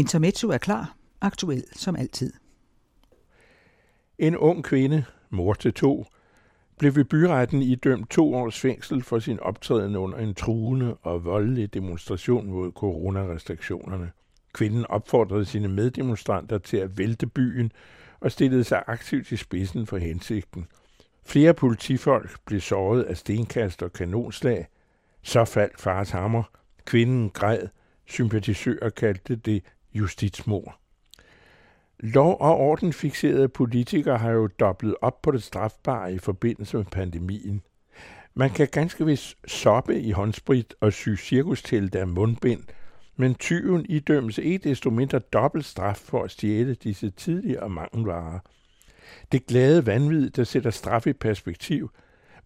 Intermezzo er klar, aktuel som altid. En ung kvinde, mor til to, blev ved byretten idømt to års fængsel for sin optræden under en truende og voldelig demonstration mod coronarestriktionerne. Kvinden opfordrede sine meddemonstranter til at vælte byen og stillede sig aktivt i spidsen for hensigten. Flere politifolk blev såret af stenkast og kanonslag. Så faldt fars hammer. Kvinden græd. Sympatisører kaldte det justitsmord. Lov- og orden fixerede politikere har jo dobblet op på det strafbare i forbindelse med pandemien. Man kan ganske vist soppe i håndsprit og sy cirkustelte af mundbind, men tyven idømmes ikke desto mindre dobbelt straf for at stjæle disse tidligere mangelvarer. Det glade vanvid, der sætter straf i perspektiv,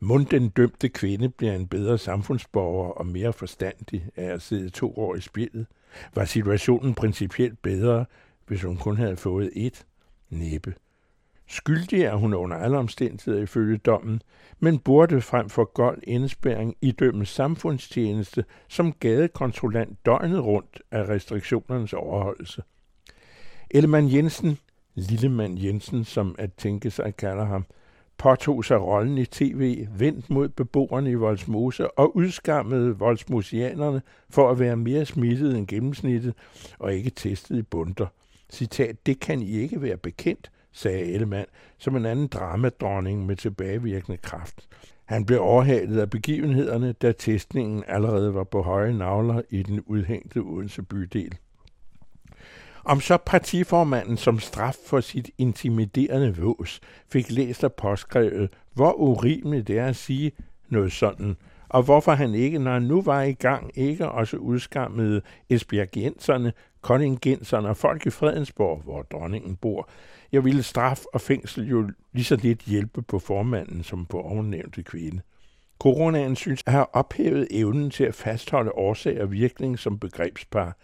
Mund den dømte kvinde bliver en bedre samfundsborger og mere forstandig af at sidde to år i spillet. Var situationen principielt bedre, hvis hun kun havde fået et næppe. Skyldig er hun under alle omstændigheder ifølge dommen, men burde frem for gold indespæring idømmes samfundstjeneste som gadekontrollant døgnet rundt af restriktionernes overholdelse. Ellemann Jensen, Lillemand Jensen, som at tænke sig kalder ham, påtog sig rollen i tv, vendt mod beboerne i Voldsmose og udskammede voldsmosianerne for at være mere smittet end gennemsnittet og ikke testet i bunter. Citat, det kan I ikke være bekendt, sagde Ellemann, som en anden dramadronning med tilbagevirkende kraft. Han blev overhalet af begivenhederne, da testningen allerede var på høje navler i den udhængte Odense bydel. Om så partiformanden som straf for sit intimiderende vås fik læst og påskrevet, hvor urimeligt det er at sige noget sådan, og hvorfor han ikke, når han nu var i gang, ikke også udskammede esbjergenserne, kontingenserne og folk i Fredensborg, hvor dronningen bor. Jeg ville straf og fængsel jo lige så lidt hjælpe på formanden som på ovennævnte kvinde. Coronaen synes at have ophævet evnen til at fastholde årsag og virkning som begrebspar.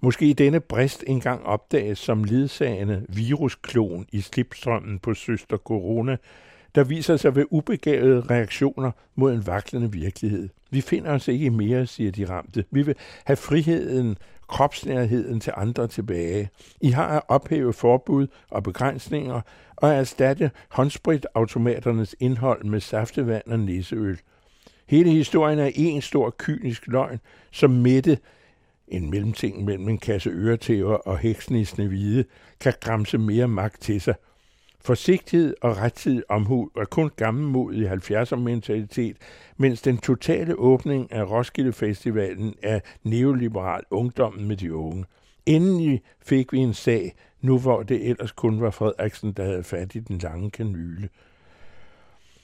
Måske denne brist engang opdages som ledsagende virusklon i slipstrømmen på søster corona, der viser sig ved ubegavede reaktioner mod en vaklende virkelighed. Vi finder os ikke mere, siger de ramte. Vi vil have friheden, kropsnærheden til andre tilbage. I har at ophæve forbud og begrænsninger og erstatte håndspritautomaternes indhold med saftevand og nisseøl. Hele historien er en stor kynisk løgn, som Mette, en mellemting mellem en kasse øretæver og heksen i Snevide, kan græmse mere magt til sig – Forsigtighed og rettidig omhu var kun gammelmodig 70'er mentalitet, mens den totale åbning af Roskilde Festivalen er neoliberal ungdommen med de unge. Endelig fik vi en sag, nu hvor det ellers kun var Frederiksen, der havde fat i den lange kanyle.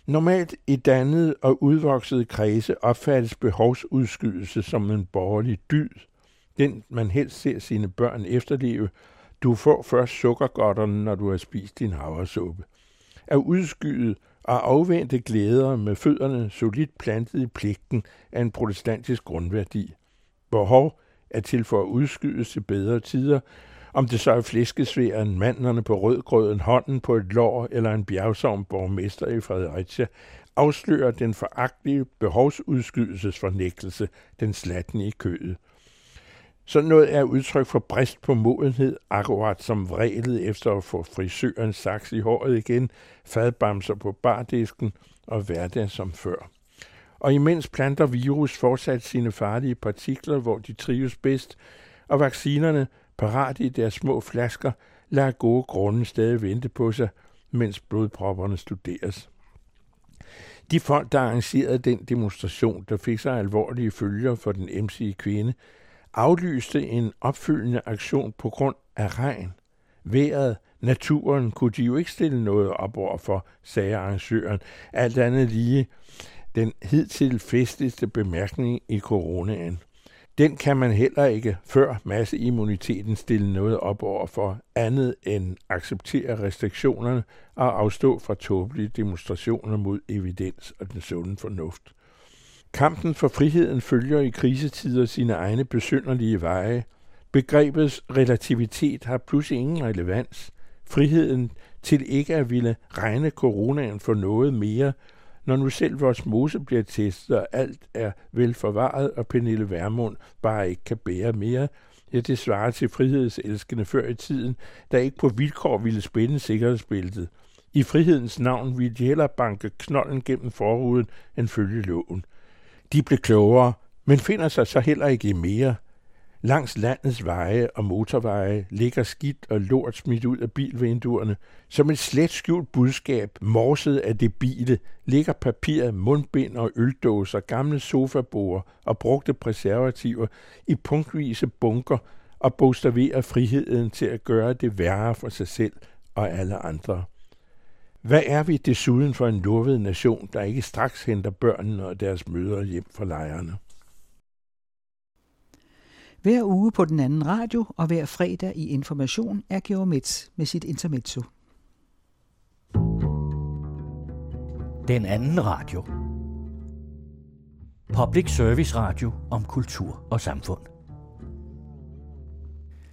Normalt i dannede og udvoksede kredse opfattes behovsudskydelse som en borgerlig dyd, den man helst ser sine børn efterleve, du får først sukkergodterne, når du har spist din havresuppe. At udskyde og afvente glæder med fødderne solidt plantet i pligten er en protestantisk grundværdi. Behov er til for at udskydes til bedre tider, om det så er flæskesværen, manderne på rødgrøden, hånden på et lår eller en bjergsom borgmester i Fredericia, afslører den foragtelige behovsudskydelsesfornægtelse, den slatten i kødet. Sådan noget er udtryk for brist på modenhed, akkurat som vrelet efter at få frisøren saks i håret igen, fadbamser på bardisken og hverdag som før. Og imens planter virus fortsat sine farlige partikler, hvor de trives bedst, og vaccinerne, parat i deres små flasker, lader gode grunde stadig vente på sig, mens blodpropperne studeres. De folk, der arrangerede den demonstration, der fik sig alvorlige følger for den emsige kvinde, aflyste en opfyldende aktion på grund af regn. Vejret, naturen kunne de jo ikke stille noget op over for, sagde arrangøren. Alt andet lige den hidtil festligste bemærkning i coronaen. Den kan man heller ikke, før masseimmuniteten, stille noget op over for andet end acceptere restriktionerne og afstå fra tåbelige demonstrationer mod evidens og den sunde fornuft. Kampen for friheden følger i krisetider sine egne besynderlige veje. Begrebets relativitet har pludselig ingen relevans. Friheden til ikke at ville regne coronaen for noget mere, når nu selv vores mose bliver testet, og alt er vel forvaret, og Pernille Vermund bare ikke kan bære mere, Ja, det svarer til frihedselskende før i tiden, der ikke på vilkår ville spænde sikkerhedsbæltet. I frihedens navn ville de hellere banke knolden gennem forruden end følge loven. De blev klogere, men finder sig så heller ikke i mere. Langs landets veje og motorveje ligger skidt og lort smidt ud af bilvinduerne. Som et slet skjult budskab, morset af det bile, ligger papir, mundbind og øldåser, gamle sofaborer og brugte preservativer i punktvise bunker og bogstaverer friheden til at gøre det værre for sig selv og alle andre. Hvad er vi desuden for en lovet nation, der ikke straks henter børnene og deres mødre hjem fra lejrene? Hver uge på den anden radio og hver fredag i Information er Georg Metz med sit intermezzo. Den anden radio. Public Service Radio om kultur og samfund.